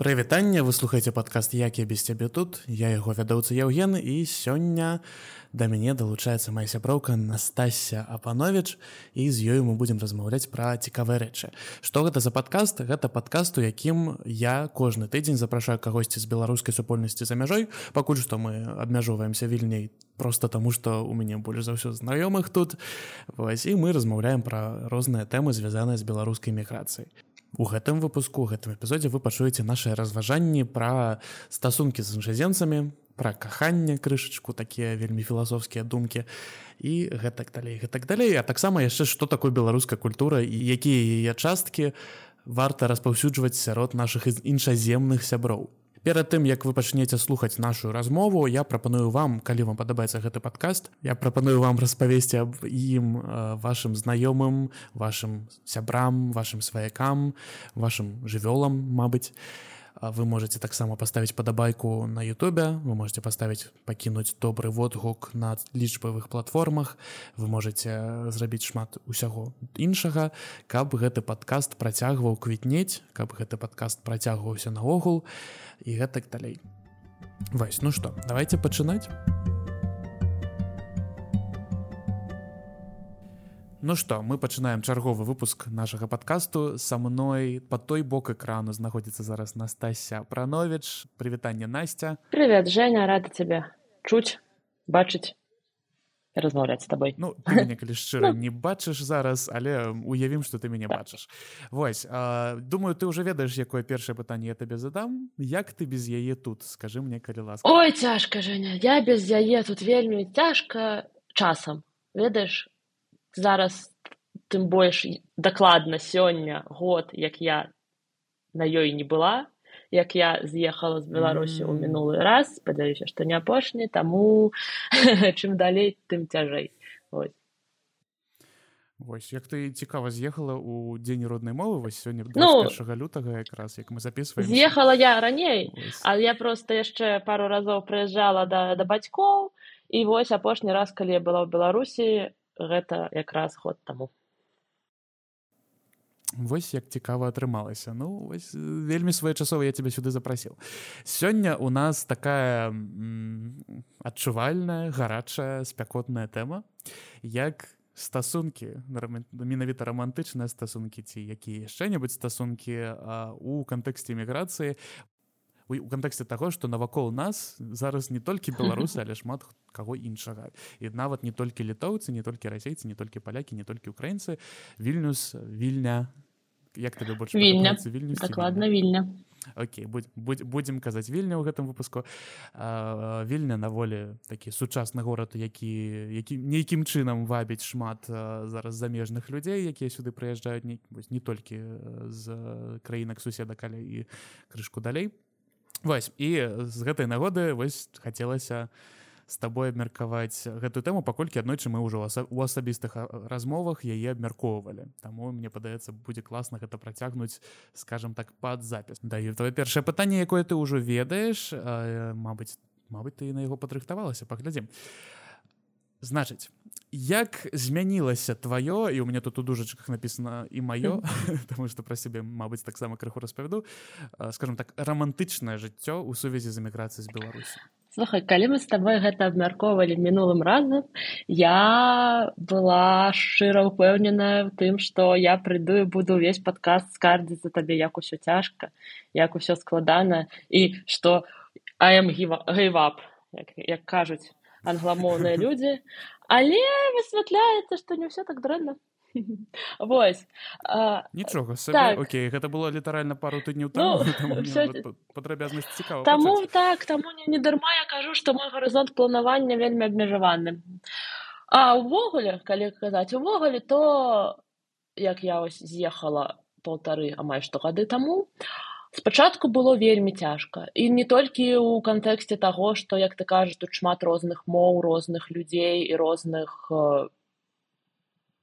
Прывітанне вы слухаеце падкаст як я без цябе тут я яго вядоўца Яўген і сёння да мяне далучаецца моя сяброўка Настасся апанович і з ёю мы будзем размаўляць пра цікавыя рэчы. Што гэта за падкаст? Гэта падкаст у якім я кожны тыдзень запрашаю кагосьці з беларускай супольнасці за мяжой пакуль што мы абмяжоўваемся вільней просто таму што у мяне больш за ўсё знаёмых тут. Вось і мы размаўляем пра розныя тэмы звязаныя з беларускай міграцыяй У гэтым выпуску гэтым эпізодзе вы пачуеце нашыя разважанні пра стасункі з іншаземцамі, пра каханне крышачку, такія вельмі філасофскія думкі і гэтак далей гэтак далей, а таксама яшчэ што такое беларуская культура і якія яе часткі варта распаўсюджваць сярод нашых іншаземных сяброў. Перад тым як вы пачнеце слухаць нашу размову я прапаную вам калі вам падабаецца гэты падкаст я прапаную вам распавесці аб ім вашим знаёмым вашим сябрам вашим сваякам вашим жывёлам Мабыць вы можете таксама паставіць падабайку на Ютубе вы можете паставіць пакінуць добры водгук на лічбавых платформах вы можете зрабіць шмат усяго іншага. Каб гэты падкаст працягваў квітнець каб гэты падкаст працягваўся наогул і гэтак далей. Вась ну что давайте пачынаць Ну што мы пачынаем чарговы выпуск нашага падкасту. Са мной по той бок экрану знаходзіцца зараз Настасся пранович прывітанне Настя привет Женя рада тебе чуць бачыць размаўляць з табой. Ну калі шчыра не бачыш зараз але уявім что ты мяне бачыш. Вось а, думаю ты уже ведаеш якое першае пытанне я табе задам. Як ты без яе тут скажи мне калі ласка? Ой цяжка Женя я без яе тут вельмі цяжка часам. Ведаеш зараз тым больш дакладна сёння год як я на ёй не была як я з'ехала з беларусі ў мінулы раз спадзяюся што не апошні таму чым далей тым цяжэй. Ось Вось як ты цікава з'ехала ў дзень роднай мовы вось сёння ну, лютага якраз як мы записываем з'ехала я раней а я просто яшчэ пару разоў прыязджала да да бацькоў і вось апошні раз калі я была ў беларусі гэта якраз год таму. Вось як цікава атрымалася. Ну вось, вельмі своечасова я тебе сюды запрасіў. Сёння у нас такая адчувальная гарачая спякотная тэма як стасункі менавіта рамантычныя стасункі ці якія яшчэ-небудзь стасункі у кантэксце міграцыі у кантэксце таго што навакол нас зараз не толькі беларусы але шмат каго іншага. І нават не толькі літоўцы не толькі расейцы не толькі палякі не толькі украінцы. Вільнюс вільня. Як табе больш вільня. дакладна вільня? Окей будзем казаць вільня ў гэтым выпуску. Вільня на волі такі сучасны горад які які нейкім чынам вабіць шмат зараз замежных людзей якія сюды прыязджаюць не, не толькі з краінак суседа каля і крышку далей Вось і з гэтай нагоды вось хацелася з табой абмеркаваць гэтую тэму паколькі аднойчы мы ўжо у асабістых размовах яе абмяркоўвалі Таму мне падаецца будзе класна гэта працягнуць скажем так пад запіс даю твоё першае пытанне якое ты ўжо ведаеш Мабыць Мабыць ты на яго падрыхтавалася паглядзім значыць як змянілася тваё і у меня тут у дужачках написано і маё потому что про сябе Мабыць таксама крыху распавяду скажем так романтычнае жыццё у сувязі з эміграцыяй з беларусі Слухай, калі мы з табой гэта абмяркоўвалі мінулым разам я была шчыра ўпэўненая тым што я прыйду і буду ўвесь падкаст скардзіцца табе як усё цяжка як усё складана і што аем гейвап як, як кажуць англамоўныя людзі але высвятляецца што не ўсё так дрэнна. Вось. Нічога так. Окей гэта было літаральна пару тыдняў ну, падрабязнасць цікава Таму так таму не, не дарма я кажу што мой гарызонт планавання вельмі абмежаваны. А увогуле калі казаць увогуле то як я ось з'ехала полтары амаль што гады таму спачатку было вельмі цяжка. І не толькі ў кантэксце таго што як ты кажаш тут шмат розных моў розных людзей і розных э,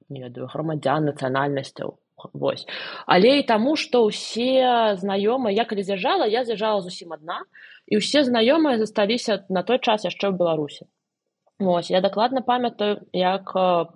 не ведаю грамадзян нацыянальнасцяў. Вось. Але і таму што ўсе знаёмыя я калі з'язджала я з'язджала зусім адна і ўсе знаёмыя засталіся на той час яшчэ ў беларусі. Вось я дакладна памятаю як э,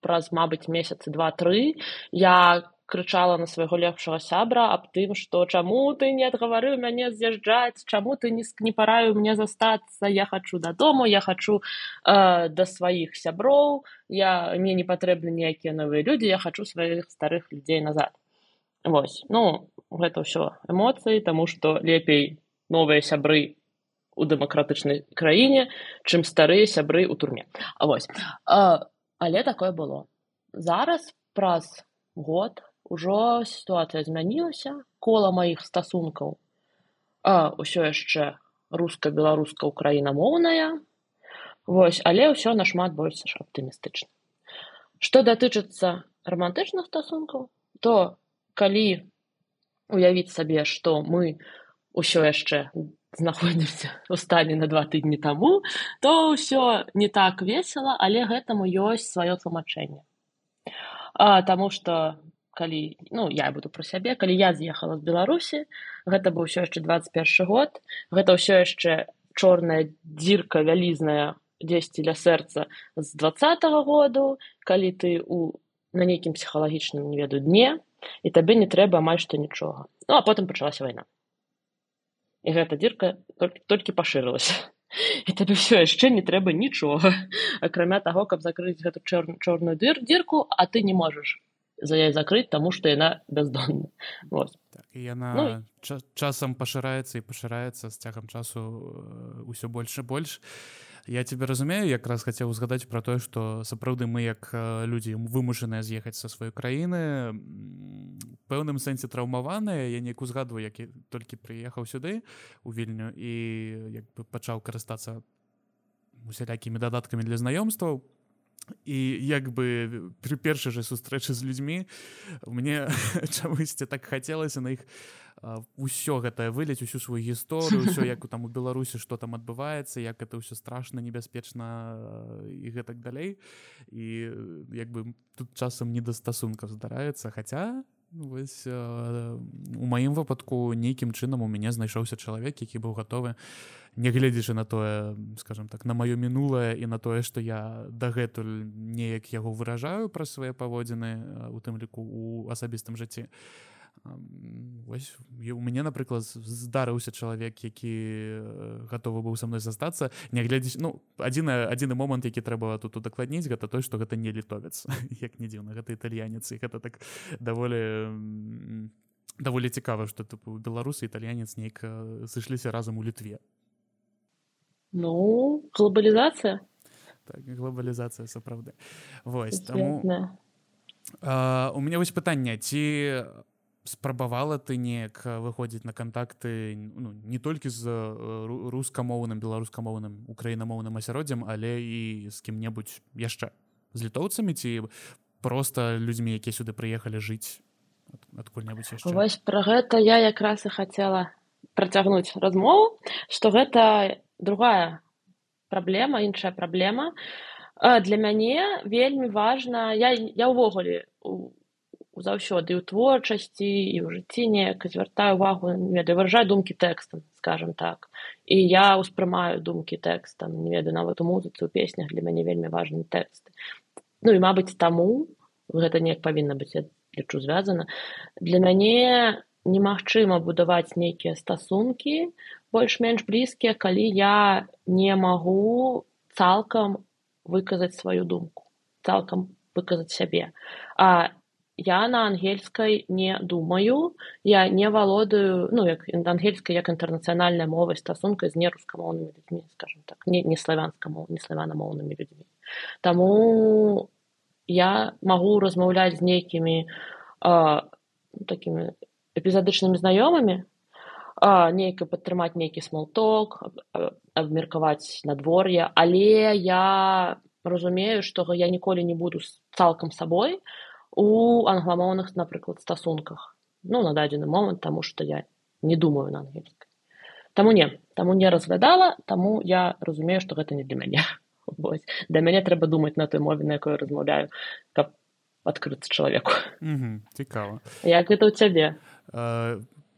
праз мабыць месяцы два-тры я крычала на свайго лепшага сябра аб тым што чаму ты не адгаварыў мяне з'язджаць? Чаму ты не не параю мне застацца? Я хачу дадому я хачу э, да сваіх сяброў. Я мне не патрэбны ніякія новыя людзі я хачу сваіх старых людзей назад Вось. Ну гэта ўсё эмоцыі таму што лепей новыя сябры у дэмакратычнай краіне чым старыя сябры ў турме. А вось. А, але такое было. Зараз праз год ужо сітуацыя змянілася кола маіх стасункаў а ўсё яшчэ руска-беларуска украінамоўная вось але ўсё нашмат больш аптымістычна. Што датычыцца романтычных стасункаў то калі уявіць сабе што мы ўсё яшчэ знаходзімся у стане на два тыдні таму то ўсё не так весела але гэтаму ёсць сваё тлумачэнне. Таму што калі ну я буду пра сябе калі я з'ехала з беларусі гэта быў ўсё яшчэ двадцать першы год гэта ўсё яшчэ чорная дзірка вялізная дзесьці ля сэрца з двадцатого году калі ты у на нейкім псіхалагічным не ведаю дне і табе не трэба амаль што нічога. Ну а потым пачалася вайна. І гэта дзірка толькі, толькі пашырылася. І табе ўсё яшчэ не трэба нічога акрамя таго каб закрыць гэту чор чорную дыр дзірку а ты не можаш закрыць таму што яна бяздонна так, яна ну, ча часам пашыраецца і пашыраецца з цягам часу ўсё больш і больш я тебе разумею якраз хацеў узгадаць пра тое што сапраўды мы як людзі вымушаныя з'ехаць са сваёй краіны пэўным сэнсе траўмаваныя я неяк узгадваю які толькі прыехаў сюды у вільню і як бы пачаў карыстацца усялякімі дадаткамі для знаёмстваў і як бы пры першай жа сустрэчы з людзьмі мне чамусьці так хацелася на іх ўсё гэтае вылець усю сваю гісторыю ўсё як у там у беларусі што там адбываецца як это ўсё страшна небяспечна і гэтак далей і як бы тут часам не да стасункаў здараецца хаця вось у маім выпадку нейкім чынам у мяне знайшоўся чалавек які быў гатовы нягледзячы на тое скажем так на маё мінулае і на тое што я дагэтуль неяк яго выражаю пра свае паводзіны у тым ліку у асабістым жыцці Вось у мяне напрыклад здарыўся чалавек які гатовы быў са мной застацца нягледзяч ну адзіна адзіны момант які трэба тут удакладніць гэта той што гэта не літовец як не дзіўна гэта італьянец і гэта так даволі даволі цікава што тыпу беларусы італьянец нейк сышліся разам у літве. Ну глобалізацыя так, глобалізацыя сапраўды. Вось таму у мяне вось пытанне ці у спрабавала ты неяк выходзіць на контакты ну, не толькі з рускамоўным беларускамоўным украінамоўным асяроддзям але і з кім-небудзь яшчэ з літоўцамі ці просто людзьмі якія сюды прыехалі жыць адкуль-небудзь вось пра гэта я якраз і хацела працягнуць размову што гэта другая праблема іншая праблема для мяне вельмі важна я я ўвогуле у заўсёды ў творчасці і ў жыцці неяк звяртаю увагу ведаю выражаю думкі тэкстам скажем так. І я ўспрымаю думкі тэкстам не ведаю нават у музыцы у песнях для мяне вельмі важны тэксты ну і мабыць таму гэта неяк павінна быць я лічу звязана для мяне немагчыма будаваць нейкія стасункі больш-менш блізкія калі я не магу цалкам выказаць сваю думку цалкам выказаць сябе. А я на ангельскай не думаю. Я не валодаю ну як ангельская як інтэрнацыянальная мова стасунка з нерускамоўнымі людзьмі скажем так. Не не славянскаму не славянамоўнымі людзьмі таму я магу размаўляць з нейкімі такімі эпізадычнымі знаёмымі нейка падтрымаць нейкі смолток абмеркаваць надвор'е але я разумею што я ніколі не буду цалкам сабой у англамоўных напрыклад стасунках ну на дадзены момант таму што я не думаю на ангельскай таму не таму не разглядала таму я разумею што гэта не для мяне Вось. для мяне трэба думаць на той мове на якой размаўляю каб адкрыцца чалавеку цікава як гэта ў цябе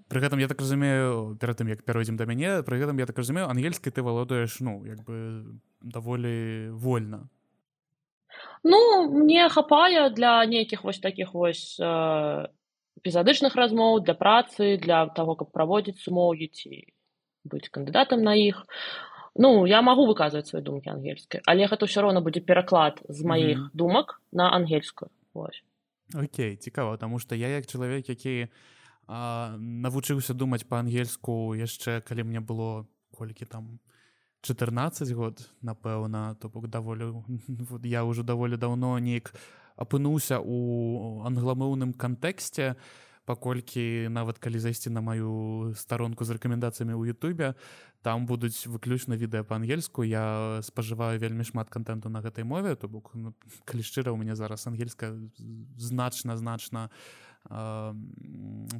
пры гэтым я так разумею перад тым як пяройдзем да мяне пры гэтым я так разумею ангельскай ты валодаеш ну як бы даволі вольна Ну мне хапае для нейкіх вось такіх вось э, эпізадычных размоў для працы для таго каб праводзіць сумоўі ці быць кандыдатам на іх. Ну я магу выказваць свае думкі ангельскай але гэта ўсё роўна будзе пераклад з маіх mm -hmm. думак на ангельскую. Окей цікава тому что я як чалавек які навучыўся думаць па-ангельску яшчэ калі мне было колькі там 14 год напэўна то бок даволі я ўжо даволі даўно неяк апынуўся у англамоўным кантэксце паколькі нават калі зайсці на маю старонку з рэкамендацыямі ў Ютубе там будуць выключна відэа па-ангельску. Я спажываю вельмі шмат контенту на гэтай мове то бок ну, калі шчыра у мяне зараз ангельска значна значна э,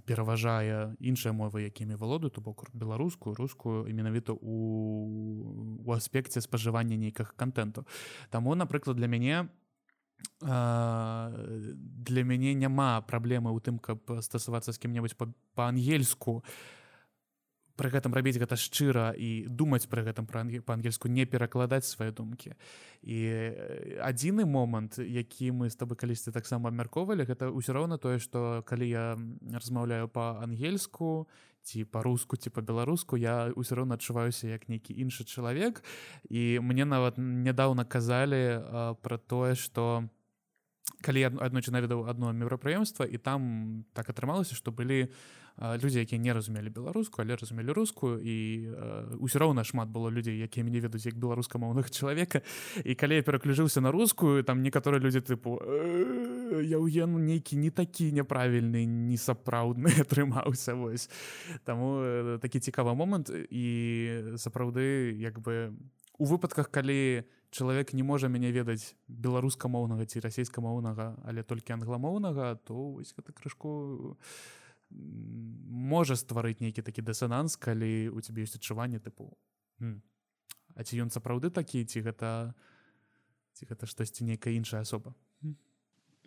пераважае іншыя мовы якімі валоду то бок беларускую рускую і менавіта у у аспекце спажывання нейкага контенту таму напрыклад для мяне для мяне няма праблемы ў тым каб стасавацца з кім-небудзь па-ангельску пры гэтым рабіць гэта шчыра і думаць пры гэтым па-ангельску не перакладаць свае думкі і адзіны момант які мы з табы калісьці таксама абмяркоўвалі гэта ўсё роўна тое што калі я размаўляю па-ангельску ці па-руску ці па-беларуску я ўсё роўна адчуваюся як нейкі іншы чалавек і мне нават нядаўна казалі пра тое што калі я аднойчы наведаў адно мерапрыемства і там так атрымалася што былі людзі якія не разумелі беларуску але разумелі рускую і ўсё роўна шмат было людзей якія мяне ведаюць як беларускамоўных чалавека і калі я пераключыўся на рускую там некаторыя людзі тыпу я уену нейкі не такі няправільны не сапраўдны атрымаўся вось таму такі цікавы момант і сапраўды як бы у выпадках калі чалавек не можа мяне ведаць беларускамоўнага ці расійскамоўнага але толькі англамоўнага то вось гэта крышку можа стварыць нейкі такі дысананс калі у цябе ёсць адчуванне тыпу А ці ён сапраўды такі ці гэта ці гэта штосьці нейкая іншая асоба?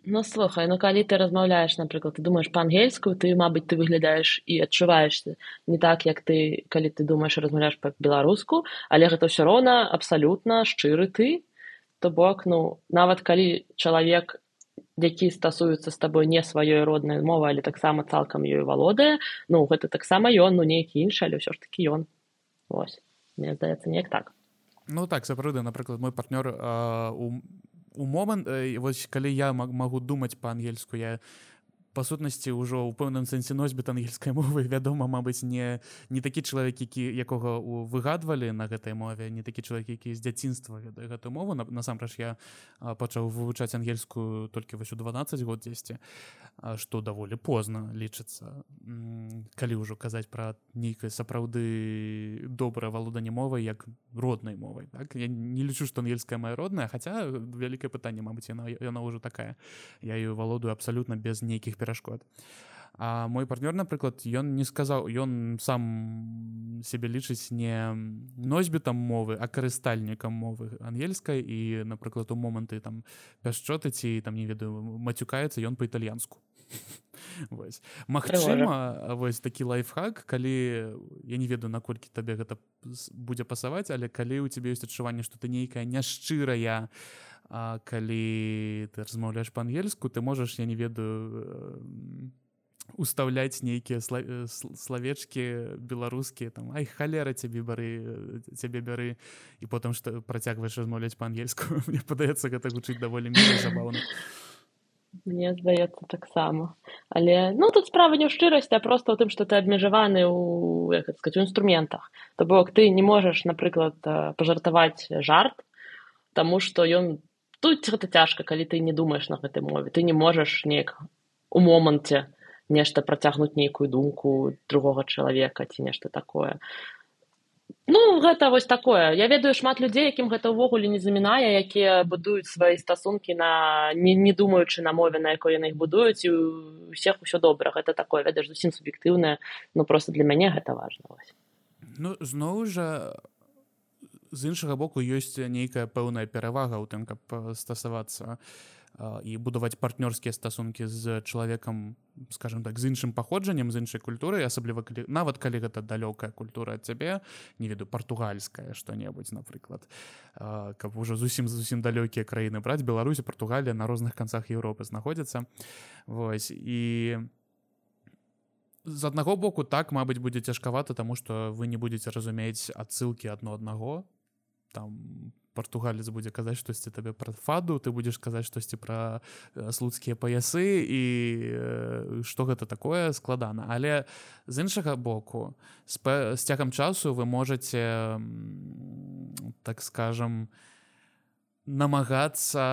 Ну слухай ну калі ты размаўляеш напрыклад ты думаешь па-ангельскую ты мабыць ты выглядаеш і адчуваешься не так як ты калі ты думаешь размаўляешь па-беларуску але гэта ўсё роўна абсалютна шчыры ты то бок ну нават калі чалавек які стасуюцца з табой не сваёй роднай мовы але таксама цалкам ёй валодае ну гэта таксама ён ну нейкі іншы але ўсё ж такі ён ось. Мне здаецца неяк так. Ну так сапраўды напрыклад мой партнёр у у момант вось калі я магу думаць па-ангельску я па сутнасці ўжо ў пэўным сэнсе носьбіт ангельскай мовы вядома мабыць не не такі чалавек які якога выгадвалі на гэтай мове не такі чалавек які з дзяцінства ведае гэтую мову. Насамрэч я пачаў вывучаць ангельскую толькі вось у 12 год дзесьці што даволі позна лічыцца. Калі ўжо казаць пра нейкае сапраўды добрае валоданне мовай як роднай мовай так? Я не лічу што ангельская моя родная хаця вялікае пытанне мабыць яна яна ўжо такая. Я ее валодаю абсалютна без нейкіх перашкод а мой партнёр напрыклад ён не сказаў ён сам сябе лічыць не носьбітам мовы а карыстальнікам мовы ангельскай і напрыклад у моманты там пяшчоты ці там не ведаю мацюкаецца ён па-італьянску вось Магчыма вось такі лайфхак калі я не ведаю наколькі табе гэта будзе пасаваць але калі у цябе ёсць адчуванне што ты нейкая няшчырая а калі ты размаўляеш па-ангельску ты можаш я не ведаю устаўляць нейкія славечкі беларускія там ай халера цябе бары цябе бяры і потым што працягваеш размаўляць па-ангельску мне падаецца гэта гучыць даволі забаўна. Мне здаецца таксама. Але ну тут справа не ў шчырасці а просто ў тым што ты абмежаваны ў сказать, у інструментах. То бок ты не можаш напрыклад пажартаваць жарт Таму што ён тут гэта цяжка калі ты не думаешь на гэтай мове ты не можаш неяк у моманце нешта працягнуць нейкую думку другога чалавека ці нешта такое. Ну гэта вось такое. Я ведаю шмат людзей якім гэта ўвогуле не замінае якія будуюць свае стасункі на не не думаючы на мове на якой яны іх будуюць і усіх усё добра. Гэта такое ведаеш зусім суб'ектыўнае. Ну просто для мяне гэта важна вось. Ну зноў жа з іншага боку ёсць нейкая пэўная перавага ў тым каб стасавацца і будаваць партнёрскія стасункі з чалавекам скажем так з іншым паходжаннем з іншай культурай асабліва калі нават калі гэта далёкая культура ад цябе не веду партугальская што-небудзь напрыклад каб ужо зусім зусім далёкія краіны браць беларусі Португалія на розных канцах Еўропы знаходзяцца. Вось і з аднаго боку так мабыць будзе цяжкавата таму што вы не будетеце разумець адсылкі адно аднаго там португалец будзе казаць штосьці табе пра фаду ты будзеш казаць штосьці пра э, слуцкія паясы і што гэта такое складана але з іншага боку з, з цягам часу вы можете так скажем не намагацца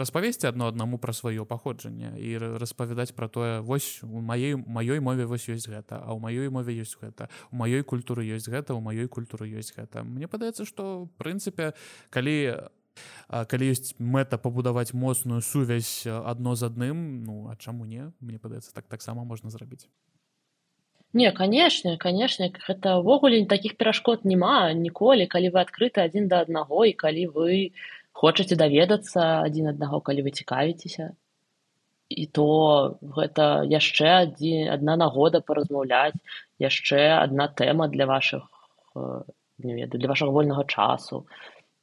распавесці адно аднаму пра сваё паходжанне і распавядаць пра тое вось у маёй маёй мове вось ёсць гэта а ў маёй мове ёсць гэта у маёй культуры ёсць гэта у маёй культуры ёсць гэта. Мне падаецца што прынцыпе калі калі ёсць мэта пабудаваць моцную сувязь адно з адным ну а чаму не мне падаецца так таксама можна зрабіць. Не, канешне, канешне, гэта ўвогуле такіх перашкод няма ніколі, калі вы адкрыты адзін да аднаго і калі вы хочаце даведацца адзін аднаго калі вы цікавіцеся і то гэта яшчэ адзін адна нагода паразмаўляць яшчэ адна тэма для вашых э, не ведаю для вашага вольнага часу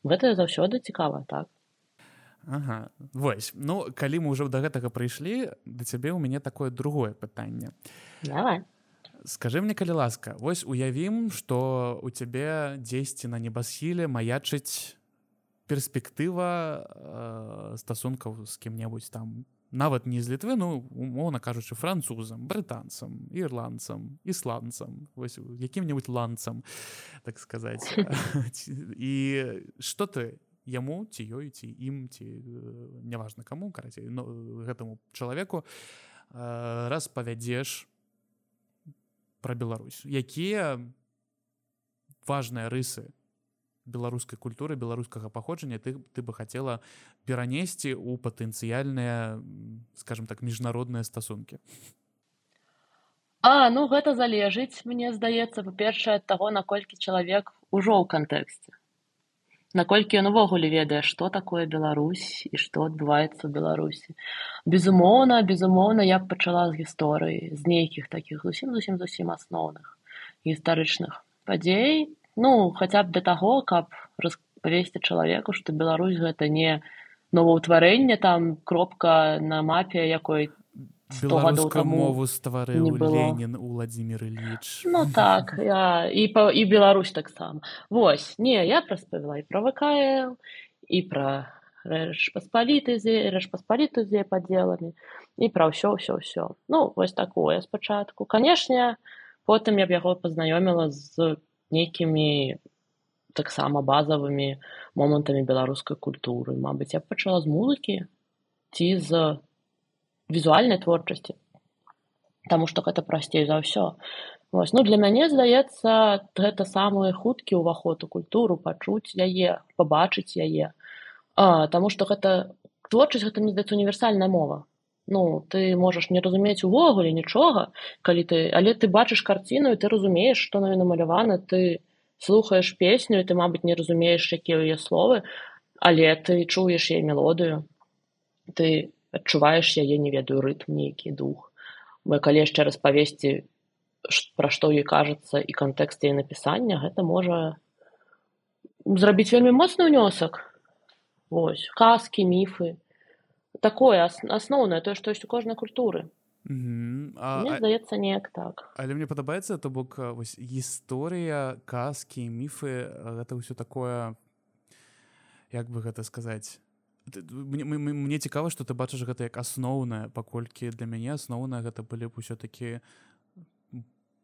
гэта заўсёды цікава так ага. вось ну калі мы ўжо да гэтага прыйшлі да цябе ў мяне такое другое пытанне Давай. скажи мне калі ласка вось уявім что у цябе дзесьці на небасхіле маячыць перспектыва э, стасункаў з кім-небудзь там. Нават не з літвы ну умоўна кажучы французам брытанцам ірландцам ісландцам вось якім-небудзь ланцам так сказаць і что ты яму ці ёй ці ім ці э, няважна каму карацей но гэтаму чалавеку э, раз павядзеш пра Беларусь. Якія важныя рысы беларускай культуры беларускага паходжання ты ты бы хацела перанесці ў патэнцыяльныя скажем так міжнародныя стасункі А ну гэта залежыць мне здаецца па-першае ад таго наколькі чалавек ужо ў кантэксце наколькі ён увогуле ведае што такое Беларусь і што адбываецца ў беларусі безумоўна безумоўна я б пачала з гісторыі з нейкіх такіх зусім зусім зусім асноўных гістарычных падзей ну хаця б да таго каб распавесці чалавеку што Беларусь гэта не новаўтварэнне там кропка на мапе якой мову стварыў Ленін владимир Ильич ну так я і па і Беларусь таксама восьось не я распавяла і пра ВКл і пра паспаліты рэш паспаліту дзе падзеламі і пра ўсё ўсё ўсё ну вось такое спачатку канешне потым я б яго пазнаёміла з нейкімі таксама базавымі момантамі беларускай культуры. Мабыць я пачала з музыкі ці з візуальнай творчасці Таму што гэта прасцей за ўсё. Вось, ну для мяне здаецца гэта самы хуткі ўваход у культуру пачуць яе пабачыць яе. А, Таму што гэта творчасць гэта мне здаецца універсальная мова Ну ты можаш не разумець увогуле нічога калі ты але ты бачыш карціну і ты разумееш што на намалявана ты слухаеш песню і ты мабыць не разумееш якія яе словы але ты чуеш яе мелодыю ты адчуваеш яе не ведаю рытм нейкі дух. Мы калі яшчэ раз павесці пра што ёй кажацца і кантэкст яе напісання гэта можа зрабіць вельмі моцны ўнёсак Вось казкі міфы такое асноўнае тое што ёсць у кожнай культуры. Здаецца неяк так. Але мне падабаецца то бок вось гісторыя казкі міфы гэта ўсё такое як бы гэта сказаць мне, мне цікава што ты бачыш гэта як асноўнае паколькі для мяне асноўна гэта былі б усё-такі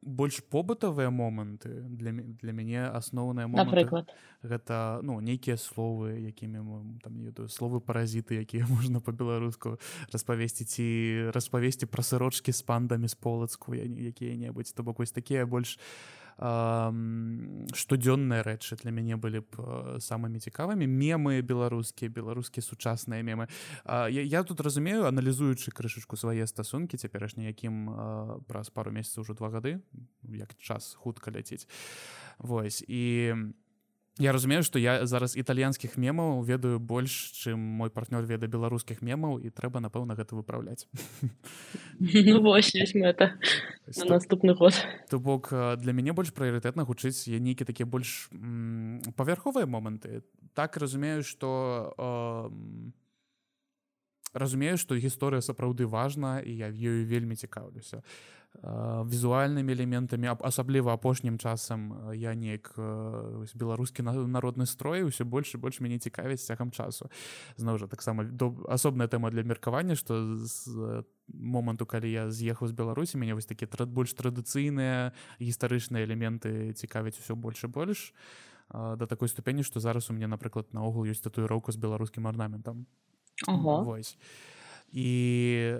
больш побытавыя моманты для для мяне асноўная напрыклад гэта ну нейкія словы якімі там еду словы паразіты якія можна по-беларуску распавесці ці распавесці пра сырочки з пандамі з полацку якія-небудзь то бок вось такія больш штодзённыя рэчы для мяне былі б самымі цікавымі мемы беларускія беларускія сучасныя мемы. Я, я тут разумею аналізуючы крышачку свае стасункі цяперашні якім праз пару месяцаў ужо два гады як час хутка ляціць Вось і Я разумею, што я зараз італьянскіх мемаў ведаю больш, чым мой партнёр веда беларускіх мемаў і трэба, напэўна, гэта выпраўляць. Ну, вось, мэта наступны год. То бок для мяне больш прыярытэтна гучыць я нейкі такія больш павярховыя моманты. Так разумею, што э, разумею што гісторыя сапраўды важна і я ёю вельмі цікаўлюся. Візуальнымі элементамі асабліва апошнім часам я неяк беларускі народны строй усё больш і больш мяне цікавіць цягам часу. Зноў жа таксама асобная тэма для меркавання што з моманту калі я з'ехаў з беларусі мяне вось такі больш традыцыйныя гістарычныя элементы цікавяць усё больш і больш да такой ступені што зараз у мяне напрыклад наогул ёсць татуіроўка з беларускім арнаментам Вось. І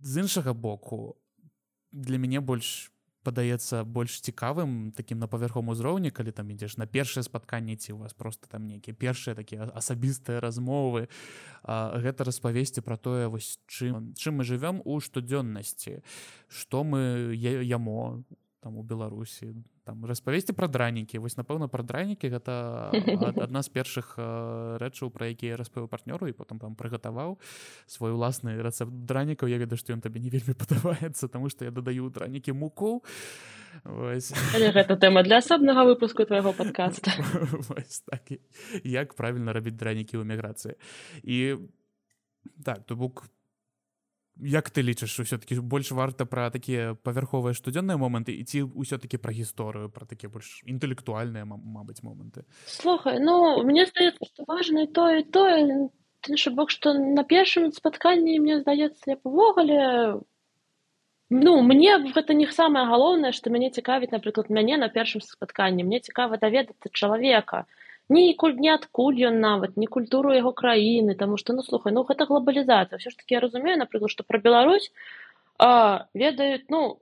з іншага боку для мяне больш падаецца больш цікавым таким на паверхом узроўні калі там ідзеш на першае спатканне ці у вас просто там нейкія першыя такія асабістыя размовы а, гэта распавесці про тое вось чым чым мы живвём у штодзённасці что мы ямо там у беларусі там распавесці пра дранікі. Вось напэўна пра дранікі гэта адна з першых рэчаў пра якія распавіў партнёру і потым там прыгатаваў свой уласны рэцэпт дранікаў. Я ведаю што ён табе не вельмі падабаецца таму што я дадаю дранікі муку. Гэта тэма для асобнага выпуску твайго падкаста. Так, як правільна рабіць дранікі ў эміграцыі. І так то бок як ты лічыш усё-таки больш варта пра такія павярховыя штодзённыя моманты і ці ўсё-таки пра гісторыю пра такія больш інтэлектуальныя мабыць моманты? Слухай ну мне здаецца што важна і тое тое іншы бок што на першым спатканні мне здаецца увогуле ну мне гэта не самае галоўнае што мяне цікавіць напрыклад мяне на першым спатканні. Мне цікава даведацца чалавека нікуль не адкуль ён нават не культуру яго краіны таму што ну слухай ну гэта глобалізацыя ўсё ж таки я разумею напрыклад што пра Беларусь а, ведаюць ну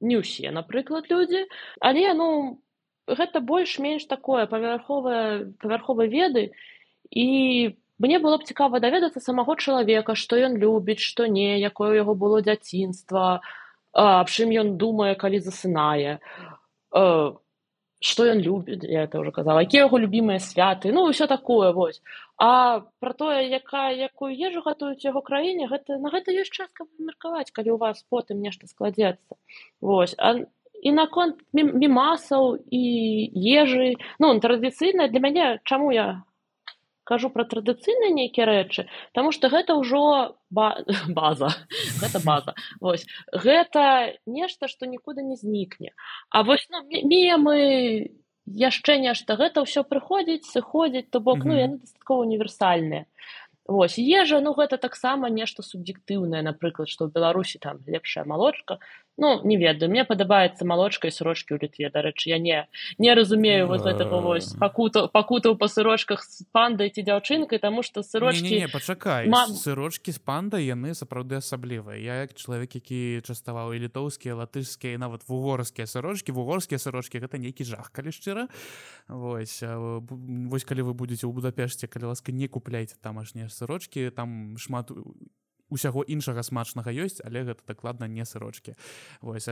не ўсе напрыклад людзі. Але ну гэта больш-менш такое павярховае павярховай веды. І мне было б цікава даведацца самого чалавека што ён любіць што не якое яго было дзяцінства аб чым ён думае калі засынае што ён любіць я это уже казала якія яго любімыя святы ну ўсё такое вось а пра тое якая якую ежу гатуюць яго краіне гэта на гэта ёсць час каб меркаваць калі у вас потым нешта складзецца. Вось а і наконт мімасаў і ежы. Ну традыцыйна для мяне чаму я кажу пра традыцыйныя нейкія рэчы Таму што гэта ўжо ба... база гэта база. Вось. Гэта нешта што нікуды не знікне. А вось ну, мемы яшчэ нешта гэта ўсё прыходзіць сыходзіць то бок mm -hmm. ну яны дастаткова універсальныя. Вось. Ежа ну гэта таксама нешта суб'ектыўнае напрыклад што ў беларусі там лепшая малочка ну не ведаю мне падабаецца малочка і сырочкі ў літве дарэчы я не не разумею вот гэтага вось пакута пакутаў па сырочках з пандай ці дзяўчынкай таму што сырочкі пачакай Ма... сырочкі з пандай яны сапраўды асаблівыя я як чалавек які частаваў і літоўскія латышскія нават вугорскія сырочкі вугорскія сырочкі гэта нейкі жах калі шчыра вось вось калі вы будетеце ў будапешце калі ласка не купляйте тамашнія сырочкі там шмат усяго іншага смачнага ёсць але гэта дакладна не сырочки вось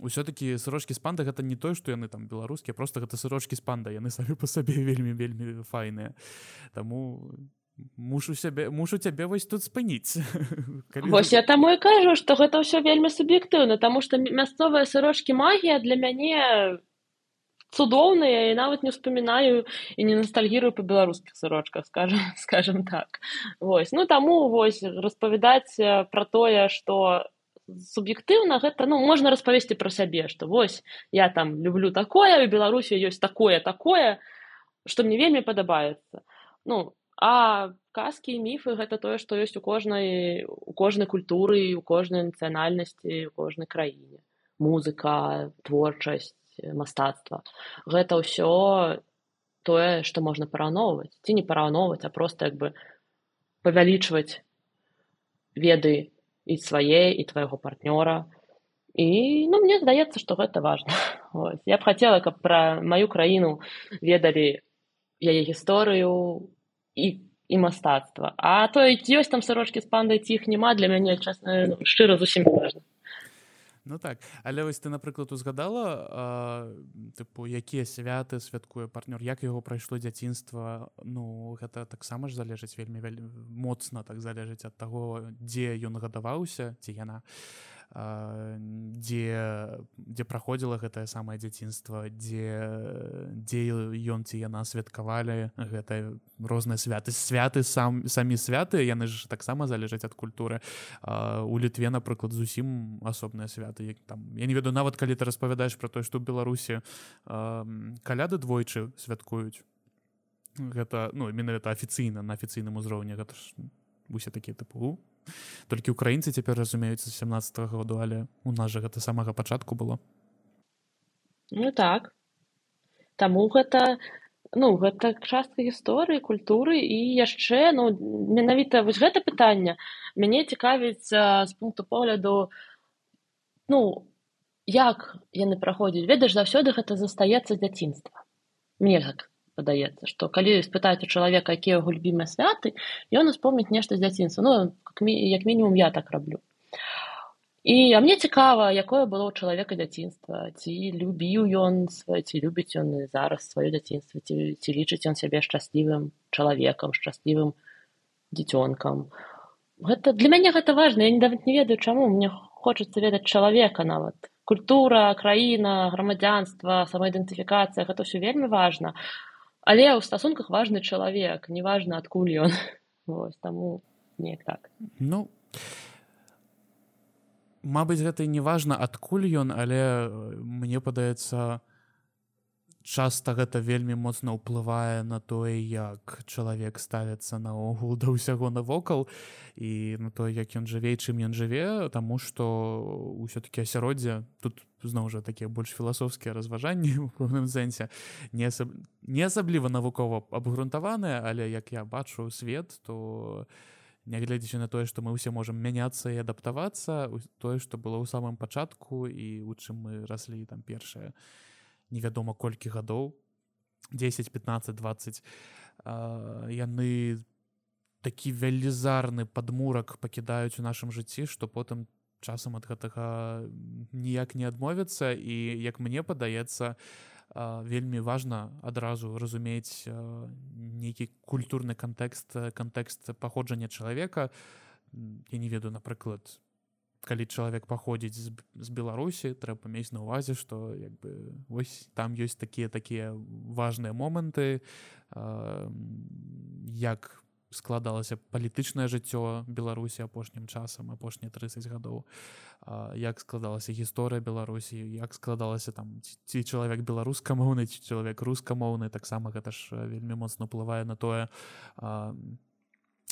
ўсё-таки сырочки з панда гэта не той что яны там беларускія просто гэта сырочки з панда яны самі по сабе вельмі вельмі файныя. Таму мушу сябе мушу цябе вось тут спыніць. Вось я таму і кажу что гэта ўсё вельмі суб'ектыўна тому что мясцовыя сырочки магія для мяне цудоўныя і нават не успамінаю і не ностальгірую па беларускіх сырочках скажем скажем так. Вось ну таму вось распавядаць пра тое што суб'ектыўна гэта ну можна распавесці пра сябе што вось я там люблю такое у беларусі ёсць такое такое што мне вельмі падабаецца. Ну а казкі і міфы гэта тое што ёсць у кожнай у кожнай культуры у кожнай нацыянальнасці у кожнай краіне. Музыка творчасць мастацтва гэта ўсё тое што можна параўноўваць ці не параўноўваць а просто як бы павялічваць веды і свае і твайго партнёра. І ну мне здаецца што гэта важна Ось. я б хацела каб пра маю краіну ведалі яе гісторыю і і мастацтва а то ёсць там сарочкі з пандай ці іх няма для мяне часна ну, шчыра зусім важна Ну так. Але вось ты напрыклад узгадала тыпу якія святы святкуе партнёр як яго прайшло дзяцінства ну гэта таксама ж залежыць вельмі вельмі моцна так залежыць ад таго дзе ён гадаваўся ці яна дзе дзе праходзіла гэтае самае дзяцінства дзе дзе ён ці яна святкавалі гэта розныя святы святы сам самі святы яны ж таксама залежаць ад культуры. У літве напрыклад зусім асобныя святы як там я не ведаю нават калі ты распавядаеш про тое што беларусі каляды двойчы святкуюць. Гэта ну менавіта афіцыйна на афіцыйным узроўні гэта ж усе такія тыпу толькі украінцы цяпер разумеюцца 17 -го году але у нас жа гэта самага пачатку было. Ну так. Таму гэта ну гэта частка гісторыі культуры і яшчэ ну менавіта вось гэта пытанне мяне цікавіць з пункту погляду ну як яны праходзяць. Ведаеш заўсёды гэта застаецца дзяцінства. Мне так падаецца што калі спытаць у чалавека якія яго любімыя святы ён успомніць нешта з дзяцінства ну як мінімум я так раблю і а мне цікава якое было ў чалавека дзяцінства ці любіў ён свае ці любіць ён зараз сваё дзяцінства ці ці лічыць ён сябе шчаслівым чалавекам шчаслівым дзіцёнкам. Гэта для мяне гэта важна. Я нават не ведаю чаму. Мне хочацца ведаць чалавека нават. Культура краіна грамадзянства самаідэнтыфікацыя гэта ўсё вельмі важна але ў стасунках важны чалавек неважна адкуль ён. Вось таму неяк так. Ну Мабыць гэта не важна адкуль ён але э, мне падаецца часта гэта вельмі моцна ўплывае на тое як чалавек ставіцца наогул да ўсяго навокал і на то як ён жыве чым ён жыве таму што ўсё-таки асяроддзе тут зноў жа такія больш філасофскія разважанні у пэўным сэнсе не асаб... не асабліва навукова абгрунтаваныя але як я бачу свет то нягледзячы на тое што мы ўсе можемм мяняцца і адаптавацца тое што было ў самым пачатку і у чым мы раслі там першае невядома колькі гадоў 10 15 20 яны такі велізарны падмурак пакідаюць у нашым жыцці што потым часам ад гэтага ніяк не адмовіцца і як мне падаецца вельмі важна адразу разумець нейкі культурны кантэкст кантэкст паходжання чалавека. Я не ведаю напрыклад калі чалавек паходзіць з, з беларусі трэба мець на увазе што як бы вось там ёсць такія такія важныя моманты як складалася палітычнае жыццё беларусі апошнім часам апошнія 30 гадоў. Як складалася гісторыя беларусі як складалася там ці чалавек беларускамоўны ці чалавек рускамоўны таксама гэта ж вельмі моцна ўплывае на тое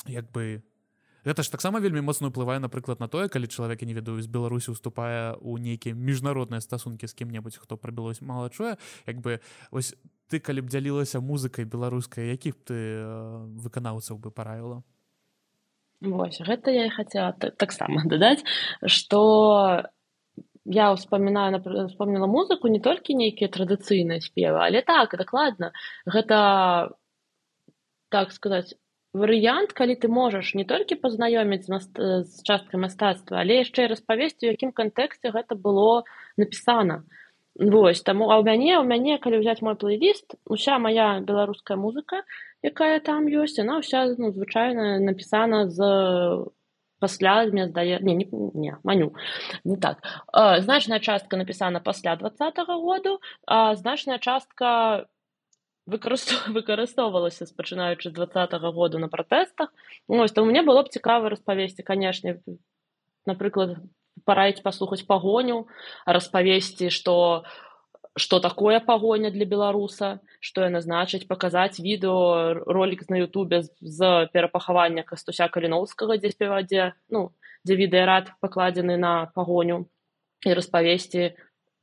як бы гэта ж таксама вельмі моцна ўплывае напрыклад на тое калі чалавек не ведаю з беларусі уступае ў нейкія міжнародныя стасункі з кім-небудзь хто прабілось мала чуе як бы ось ты калі б дзялілася музыкай беларускай якіх ты э, выканаўцаў бы параіла? Вось гэта я і хацела таксама дадаць што я ўспамінаю вспомніла музыку не толькі нейкія традыцыйныя спевы але так дакладна. Гэта так сказаць варыянт калі ты можаш не толькі пазнаёміць з часткай мастацтва але яшчэ і распавесці у якім кантэксце гэта было напісана вось таму а ў мяне ў мяне калі ўзяць мой плейліст уся моя беларуская музыка якая там ёсць она ўся ну, звычайна напісана з пасля мне здае не, не, не маню не так. А, значная частка напісана пасля двадцатого году а значная частка выкарыстоўвалася спачынаючы з двадцатого году на пратэстах. Ось то мне было б цікава распавесці канешне напрыклад параіць паслухаць пагоню распавесці што что такое пагоня для беларуса што яна значыць паказаць відэо ролик на Ютубе з перапахавання кастуся каліноўскага дзе спевадзе ну дзе відэарад пакладзены на пагоню і распавесці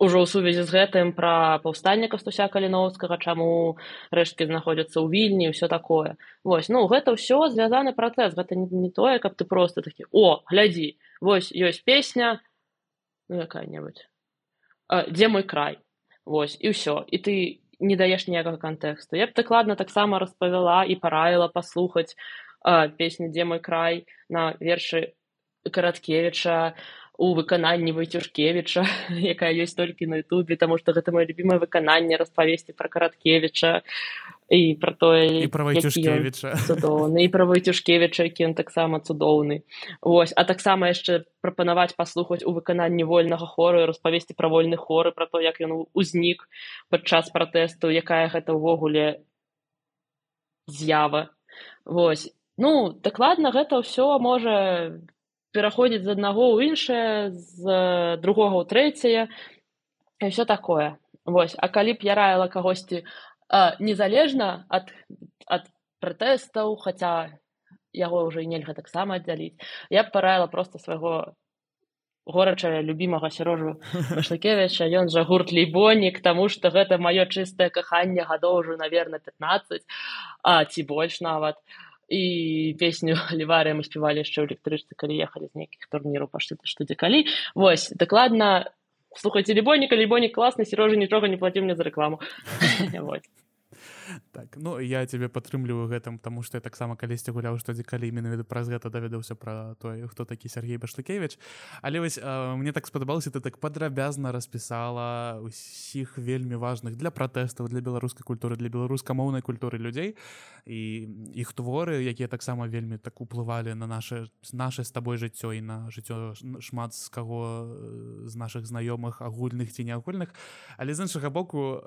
ўжо ў сувязі з гэтым пра паўстанне кастуся каліноўскага чаму рэшткі знаходзяцца ў вільні ўсё такое. Вось ну гэта ўсё звязаны працэс гэта не, не тое каб ты просто такі о глядзі вось ёсць песня ну якая-небудзь дзе мой край? Вось і ўсё. І ты не даеш ніякага кантэксту. Я б дакладна таксама распавяла і параіла паслухаць песню дзе мой край на вершы караткевіча у выкананні вайцюшкевіча якая ёсць толькі на ютубе таму што гэта маё любімае выкананне распавесці пра караткевіча і пра тое пра вайцюшкевіча цудоўны і пра вайцюшкевіча які ён таксама цудоўны. Вось а таксама яшчэ прапанаваць паслухаць у выкананні вольнага хору распавесці пра вольны хоры пра то як ён узнік падчас пратэсту якая гэта ўвогуле з'ява. Вось. Ну дакладна гэта ўсё можа пераходзіць з аднаго ў іншае з другога ў трэцяе і все такое. Вось а калі б я раіла кагосьці незалежна ад ад пратэстаў хаця яго ўжо і нельга таксама аддзяліць я б параіла проста свайго горачая любімага сярожу шакевіча ён жа гурт лейбонік таму што гэта маё чыстае каханне гадоў ужо наверно 15 а ці больш нават і песню ліварыя мы спявалі яшчэ ў электрычцы калі ехалі з нейкіх турніру пашты што дзе калі вось дакладна слухайце лібоніка лібонік класны сярожа нічога не плаціў мне за рэкламу так ну я тебе падтрымліваю гэтым тому что я таксама калісьці гуляў што дзе калі менавіта праз гэта даведаўся пра тое хто такі Сергей башлыкевич але вось а, мне так спадабалася ты так падрабязна распісала усіх вельмі важных для пратэстаў для беларускай культуры для беларускамоўнай культуры людзей і іх творы якія таксама вельмі так уплывалі на наше наше з табой жыццё і на жыццё шмат з каго з наших знаёмых агульных ці неагульных. Але з іншага боку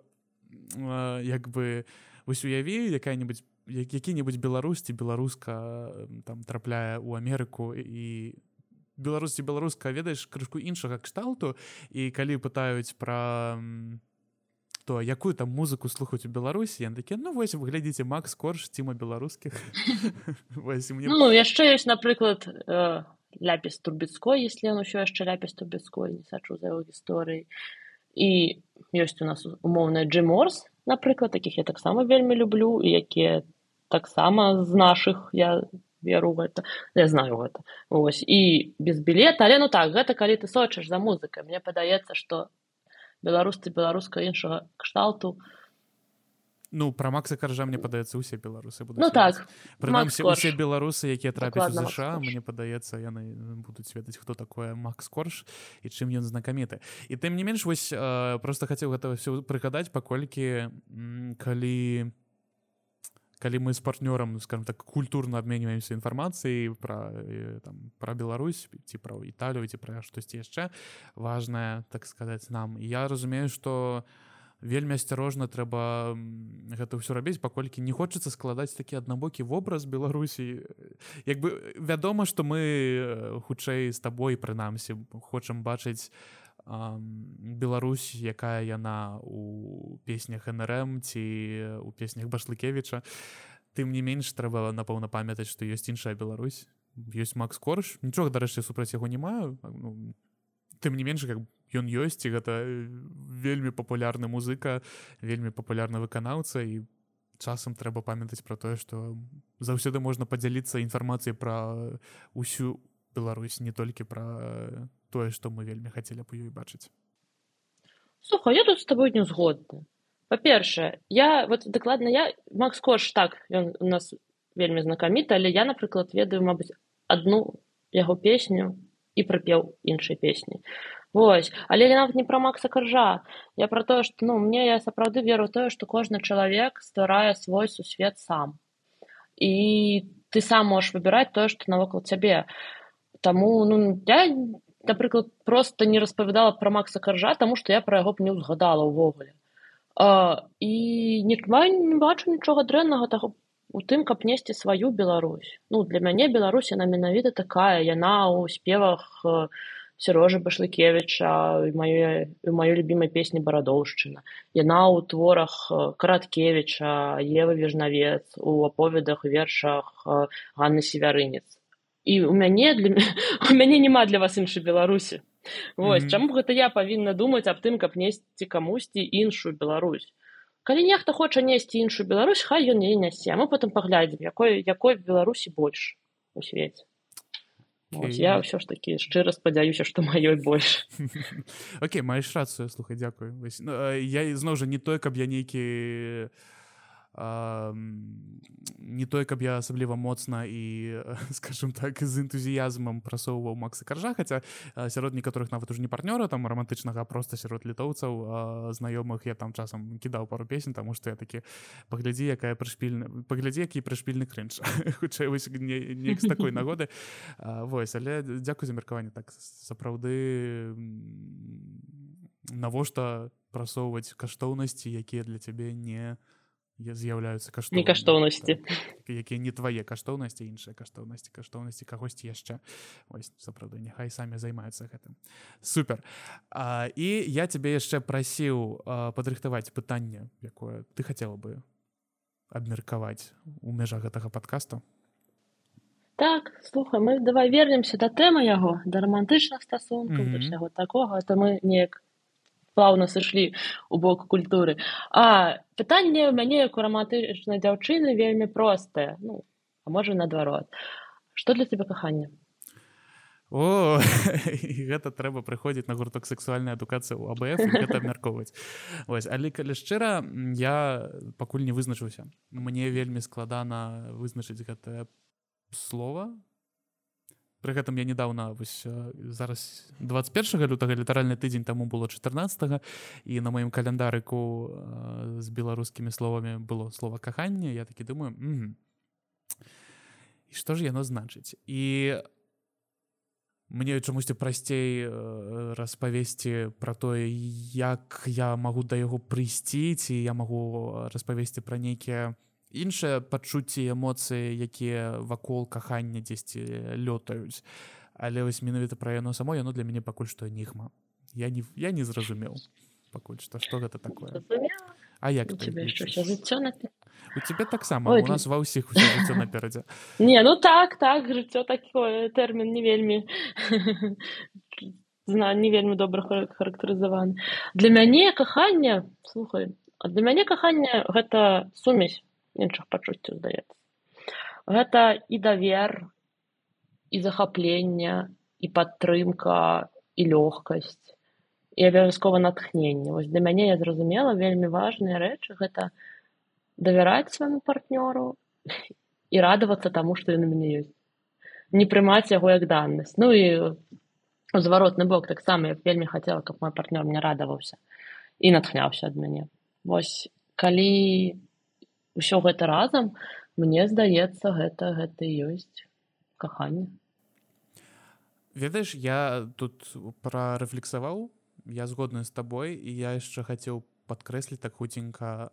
як бы вось уяві якая-нибудь які-нибудь беларусці беларуска там трапляе ў Амерыку і беларусці беларуска ведаеш крышку іншага кшталту. І калі пытаюць пра то якую там музыку слухаць у беларусі я такі ну вось вы глядзіце макс корж ціма беларускіх ну, яшчэ ёсць напрыклад э, ляпіс турбецкой если он ўсё яшчэ ляпіс турбецкой не сачу за яго гісторыі і ёсць у нас умоўная джиморс напрыклад таких я таксама вельмі люблю якія таксама з наших я веру гэта я знаю гэта. Ось і без білета. Але ну так гэта калі ты сочыш за музыкай мне падаецца что беларусцы беларуска іншага кшталту ну про макса каржа мне падаецца усе беларусы ну так прынамсі усе беларусы якія трапяць ЗША мне падаецца яны будуць ведаць хто такое макс корж і чым ён знакаміты і тым не менш вось э, просто хацеў гэта ўсё прыгадаць паколькі калі калі мы з партнёрам скажем так культурна абменьваемся інфармацыяй пра там пра Беларусь ці пра італію ці пра штосьці яшчэ важное так сказаць нам. Я разумею что у вельмі асцярожна трэба гэта ўсё рабіць паколькі не хочацца складаць такі аднабокі вобраз беларусій як бы вядома што мы хутчэй з табой прынамсі хочам бачыць Беларусь якая яна у песнях нрм ці у песнях башлыкевіча. Тым не менш трэба напэўна памятаць што ёсць іншая Беларусь. Ёсць макс корж. Нічога дарэчы супраць яго не маю. Ну, тым не менш как ён ёсць і гэта вельмі папулярны музыка вельмі папулярны выканаўца і часам трэба памятаць пра тое што заўсёды можна падзяліцца інфармацыяй пра ўсю Беларусь не толькі пра тое што мы вельмі хацелі б ёй бачыць. Слуха я тут з тобой не згодна. Па-першае я вот дакладна я Макс кош так ён у нас вельмі знакаміта але я напрыклад ведаю мабыць адну яго песню і прапеў іншай песні Вось але нават не пра макса каржа я пра тое што ну мне я сапраўды веру тое што кожны чалавек стварае свой сусвет сам. І ты сам можаш выбіраць тое што навокал цябе. Таму ну я напрыклад просто не распавядала пра макса каржа таму што я пра яго б не ўзгадала ўвогуле. І не не бачу нічога дрэннага таго у тым каб несці сваю Беларусь. Ну для мяне Беларусь яна менавіта такая. Яна ў спевах у сярожа башлыкевича маёй маёй любимай песні барадоўшчына яна ў творах караткевича евы вежнавец у аповедах вершах ганны севярынец. І у мяне для у мяне няма для вас іншай беларусі. Вось mm -hmm. чаму гэта я павінна думаць аб тым каб несці камусьці іншую Беларусь. Калі нехта хоча несці іншую Беларусь хай ён не нясе. Мы потым паглядзім якой якой беларусі больш у свеце Ось, я ўсё ж такі шчыра спадзяюся што маёй больш Окей маеш рацыю слухай дзякую ну, я ізноў жа не той каб я нейкі не той каб я асабліва моцна і скажем так з энтузіязмам прасоўваў Макса каржа хаця сярод некаторых нават уж не партнёра там романтычнага просто сярод літоўцаў знаёмых я там часам кідаў пару песень таму што я такі паглядзі якая прышпільна паглядзі які прышпільны крынж хутчэй неяк з такой нагоды. Вось але дзякуй за меркаванне так сапраўды навошта прасоўваць каштоўнасці якія для цябе не з'яўляюцца каштоўнасці каштоўнасці якія не твае каштоўнасці іншыя каштоўнасці каштоўнасці кагосьці яшчэ. Ось сапраўды няхай самі займаюцца гэтым. Супер. А, і я цябе яшчэ прасіў падрыхтаваць пытанне якое ты хацела бы абмеркаваць у межах гэтага подкасту так слухай мы давай вернемся да тэмы яго да романтычных стасункаў mm -hmm. ўсяго такога. То мы неяк плаўна сышлі у бок культуры. А пытанне ў мяне як у рамантычнай дзяўчыны вельмі простае. Ну а можа наадварот. Что для тебя кахання о гэта трэба прыходзіць на гурток сексуальная адукацыя ў абф абмяркоўваць. Вось але калі шчыра я пакуль не вызначыўся мне вельмі складана вызначыць гэтае слова Пры гэтым я недавно вось зараз 21 лютага літаральны тыдзень таму было 14 і на маім каляндарыку з беларускімі словамі было слова кахання я такі думаю М -м. і што ж яно значыць і мне чамусьці прасцей распавесці пра тое як я магу да яго прыйсці ці я магу распавесці пра нейкія іншыя пачуцці эмоцыі якія вакол кахання дзесьці лётаюць. Але вось менавіта пра яно само яно для мяне пакуль што нігма я не я не зразумеў пакуль што што гэта такое. А як у тебе таксама у нас ва ўсіх наперадзе. Не ну так так жыццё такое тэрмін не вельмі зна не вельмі добра характарызаваны. Для мяне кахання слухай для мяне кахання гэта сумесь іншых пачуццяў здаецца. Гэта і давер і захапленне і падтрымка і лёгкасць і абавязкова натхненне. Вось для мяне я зразумела вельмі важныя рэчы гэта давяраць свайму партнёру і радавацца таму што ён у мяне ёсць. Не прымаць яго як даннасць ну і зваротны бок таксама я вельмі хацела каб мой партнёр мне радаваўся і натхняўся ад мяне. Вось калі ўсё гэта разам мне здаецца гэта гэта ёсць каханне. Ведаеш я тут прарэфлексаваў я згодны з табой і я яшчэ хацеў падкрэсліць так хуценька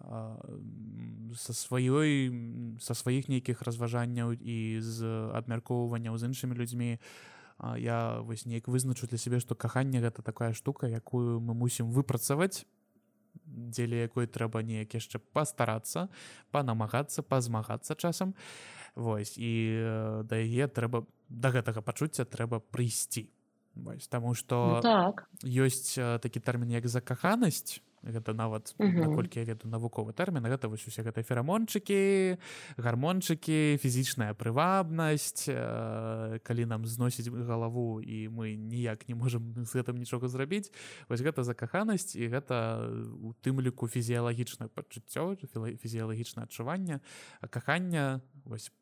са сваёй са сваіх нейкіх разважанняў і з абмяркоўванняў з іншымі людзьмі. Я вось неяк вызначу для сябе што каханне гэта такая штука якую мы мусім выпрацаваць дзеля якой трэба неяк яшчэ пастарацца панамагацца пазмагацца часам. Вось і э, да яе трэба да гэтага пачуцця трэба прыйсці. Вось, таму што ну, так. ёсць э, такі тэрмін як закаханасць гэта нават наколькі я веду навуковы тэрмін гэта вось усе гэта ферамончыкі гармончыкі фізічная прывабнасць э, калі нам зносіць галаву і мы ніяк не можам з гэтым нічога зрабіць вось гэта закаханасць і гэта у тым ліку фізіялагічнае пачуццё фізіялагічнае адчуванне кахання вось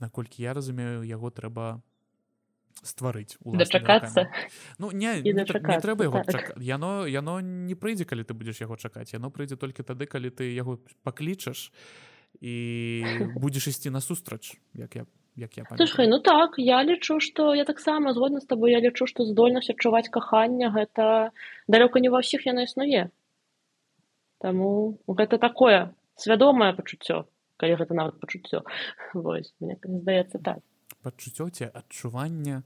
наколькі я разумею яго трэба стварыць дачакацца ну не, не, не трэба яго так. яно яно не прыйдзе калі ты будзеш яго чакаць яно прыйдзе толькі тады калі ты яго паклічаш і будзеш ісці насустрач як я як я Слушай, ну так я лічу что я таксама згодна з тобой я лічу што здольнасць адчуваць кахання гэта далёка не ва ўсіх яно існуе Таму гэта такое свядомае пачуццё калі гэта нават пачуццё вось мне здаецца так пачуццё ці адчування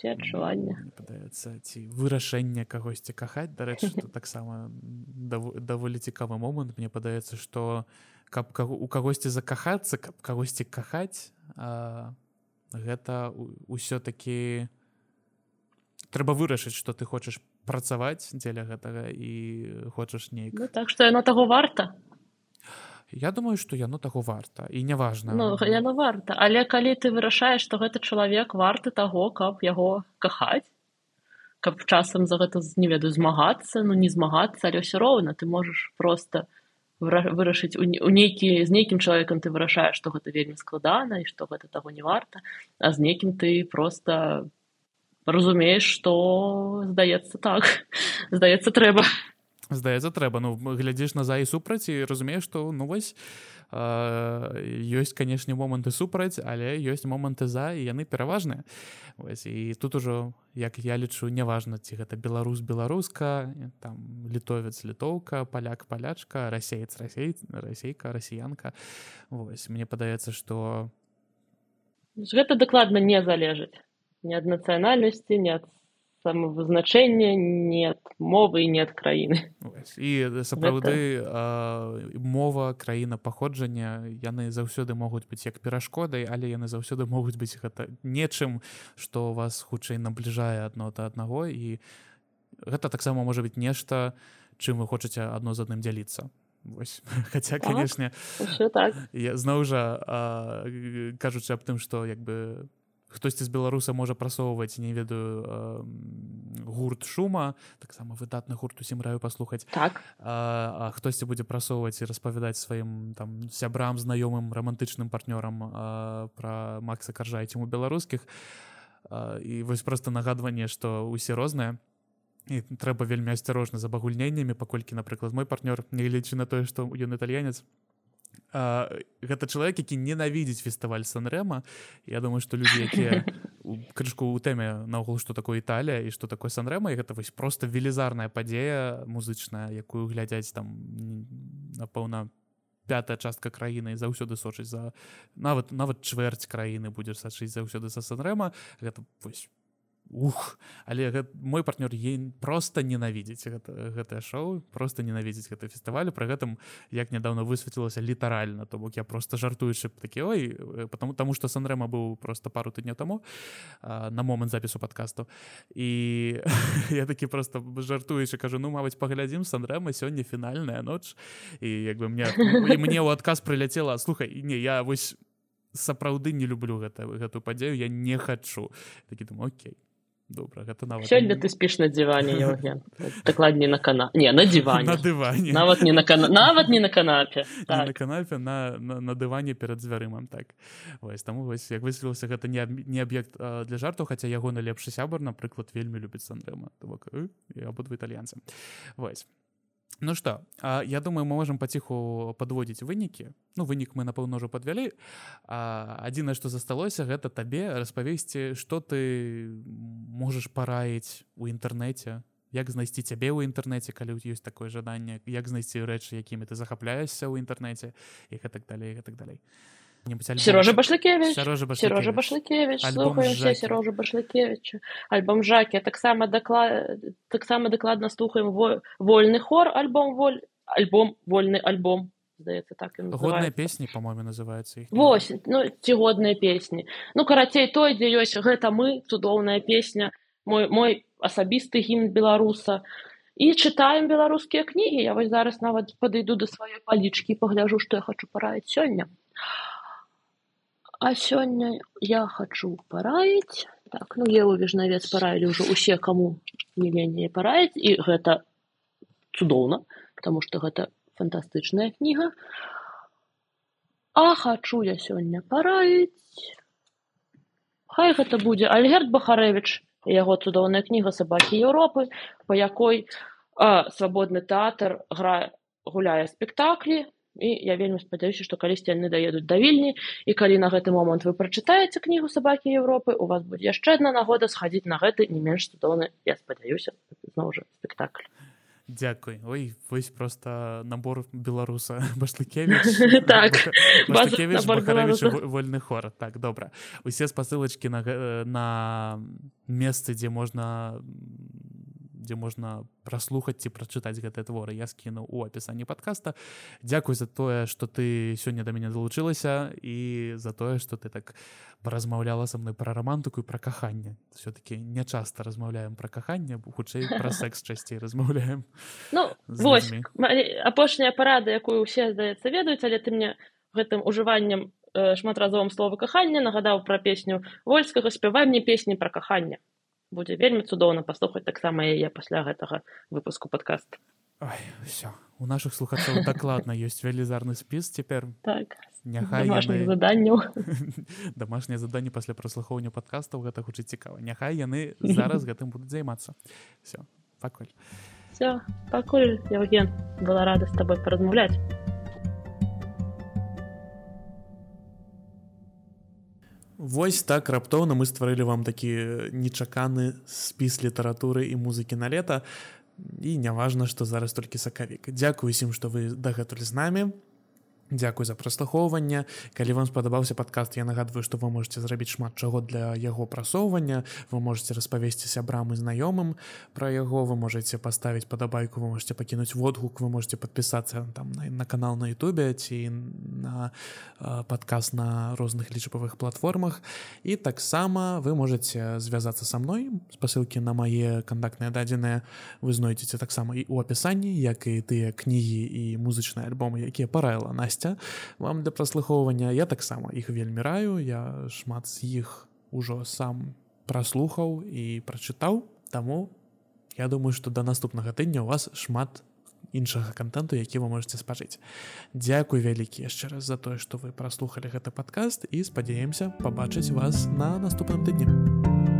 ці адчування падаецца ці вырашэнне кагосьці кахаць. Дарэчы таксама даволі цікавы момант. Мне падаецца што каб у кагосьці закахацца каб кагосьці кахаць а, гэта ўсё-такі трэба вырашыць што ты хочаш працаваць дзеля гэтага і хочаш неяк ну, так што яно таго варта Я думаю што яно таго варта і няважна. Ну, яно варта. Але калі ты вырашаеш што гэты чалавек варты таго каб яго кахаць каб часам за гэта не ведаю змагацца ну не змагацца але ўсё роўна ты можаш просто вырашыць у нейкі з нейкім чалавекам ты вырашаеш што гэта вельмі складана і што гэта таго не варта а з нейкім ты просто разумееш што здаецца так здаецца трэба здаецца трэба. Ну глядзіш на за і супраць і разумееш што ну вось ёсць канешне моманты супраць але ёсць моманты за і яны пераважныя. Вось і тут ужо як я лічу неважна ці гэта беларус беларуска там літовец літоўка паляк палячка расеец расей расейка расіянка. Вось мне падаецца што гэта дакладна не залежыць ні ад нацыянальнасці не ад самавызначэння нет мовы і нет краіны і сапраўды мова краіна паходжання яны заўсёды могуць быць як перашкодай але яны заўсёды могуць быць гэта нечым што вас хутчэй набліжае адно да аднаго і гэта таксама можа быць нешта чым вы хочаце адно з адным дзяліцца Вось. Хаця канешне так. зноў жа кажучы аб тым што як бы хтосьці з беларуса можа прасоўваць не ведаю э, гурт шума таксама выдатны гурт усім раю паслухаць так. А, а хтосьці будзе прасоўваць і распавядаць сваім там сябрам знаёмым рамантычным партнёрам пра Макса каржайце у беларускіх і вось просто нагадванне што усе розныя. І трэба вельмі асцярожна за багульненнямі паколькі напрыклад мой партнёр не лічу на тое што ён італьянец гэта чалавек які ненавідзець фестываль сан-рэма. Я думаю што людзі якія крышку ў тэме наогул што такое італія і што такое сан-рэма гэта вось просто велізарная падзея музычная якую глядзяць там напэўна пятая частка краіны заўсёды сочыць за нават нават чвэрць краіны будзеш сачыць заўсёды са сан-рэма. Гэта вось ух але гэт, мой партнёр е просто ненавідзець гэта гэтае шоу просто ненавідзець гэты фестывалю пры гэтым як нядаўна высветлілася літаральна то бок я просто жартуючы такі ой э, потому таму что санрэма быў просто пару тыдня таму на момант запісу подкасту і я такі просто жартуючы кажу ну мабыць паглядзім санрэма сёння фінальная ноч і як бы мне мне ў адказ прыляцела слухай не я вось сапраўды не люблю гэта гэтую падзею я не хачу такі там Окей добра гэта нават сёння ты спіш на диване дакладней на кана не на диване. На дыване нават не на кана нават не на канапе. Так. на канапе на на, на дыване перад дзвярымам так. Вось таму вось як высветлілася гэта не не аб'ект для жарту хаця яго найлепшы сябар напрыклад вельмі любіць сандрыма то бок абодва італьянцы. Вось Ну что я думаю мы можем паціху подводзіць вынікі ну вынік мы напэўна ўжо подвялі адзінае што засталося гэта табе распавесці что ты можаш параіць у інтэрнэце як знайсці цябе ў інтэрнэце калі ёсць такое жаданне як знайсці рэчы якімі ты захапляешся ў інтэрнэце і гэтак далей гэтак далей Серожа Башлыкевич. Серожа Башлыкевич. Слухаемся Серожа Башлыкевича альбом жакі таксама даклад таксама дакладна слухаем вольны хор альбом воль альбом вольны альбом здаецца так годныя песні по-моему называется вось ну ці годныя песні ну карацей той дзе ёсць гэта мы цудоўная песня мой мой асабісты гімн беларуса і чытаем беларускія кнігі я вось зараз нават падыйду да сваёй палічкі пагляжу што я хочу параіць сёння а сёння я хачу параіць. Так ну Еву вежнавец параілі ўжо усе каму не меней параіць і гэта цудоўна потому что гэта фантастычная кніга. А хачу я сёння параіць. Хай гэта будзе Альгерт бахарэвич яго цудоўная кніга сабакі Еўропы па якой а, свабодны тэатр грае гуляе спектаклі і я вельмі спадзяюся што калісьці яны даедуць да вільні і калі на гэты момант вы прачытаеце кнігу сабакі Еўропы у вас будзе яшчэ адна нагода схадзіць на гэты не менш цудоўны я спадзяюся зноў жа спектакль. Дякуй ой вось просто набор беларуса башлыкевич так вольны хор так добра. Усе спасылачкі на на месцы дзе можна дзе можна праслухаць ці прачытаць гэтыя творы. Я скіну у апісанні подкаста. Дзякуй за тое что ты сёння да мяне залучылася і за тое что ты так паразмаўляла са мной пра рамантыку і пра каханне все-таки не часта размаўляем пра каханне хутчэй пра секс часцей размаўляем ну, апошняя парада якую усе здаецца ведаюць але ты мне гэтым ужываннем э, шматразовым слова кахання нагадаў пра песню вольскага спявай мне песні пра каханне будзе вельмі цудоўна паслухаць таксама яе пасля гэтага выпуску подкаст все у наших слухачоў дакладна ёсць велізарны спіс цяпер. Так няхай яны... заданняў. Домашняе заданне пасля праслухоўня падкастаў гэта хутчэй цікава. Няхай яны зараз гэтым будуць займацца. Все пакуль. Все пакуль Евген была рада з табой паразмаўляць Вось так раптоўна мы стварылі вам такі нечаканы спіс літаратуры і музыкі на лета. І няважна што зараз толькі сакавік. Дзякую усім што вы дагэтуль з намі Дзякуй за праслухоўванне. Калі вам спадабаўся падкаст я нагадваю што вы можете зрабіць шмат чаго для яго прасоўвання. Вы можете распавесці сябрам і знаёмым пра яго вы можете паставіць падабайку вы можете пакінуць водгук вы можете подпісацца там на, на канал на Ютубе ці на падказ на розных лічбавых платформах. І таксама вы можете звязацца са мной. Спасылкі на мае кантактныя дадзеныя вы знойдзеце таксама і у апісанні як і тыя кнігі і музычныя альбомы якія параіла Настя шчасця вам для праслухоўвання я таксама іх вельмі раю. Я шмат з іх ужо сам праслухаў і прачытаў. Таму я думаю што да наступнага тыдня у вас шмат іншага контенту які вы можете спажыць. Дзякуй вялікі яшчэ раз за тое што вы праслухалі гэты падкаст і спадзяемся пабачыць вас на наступным тыдні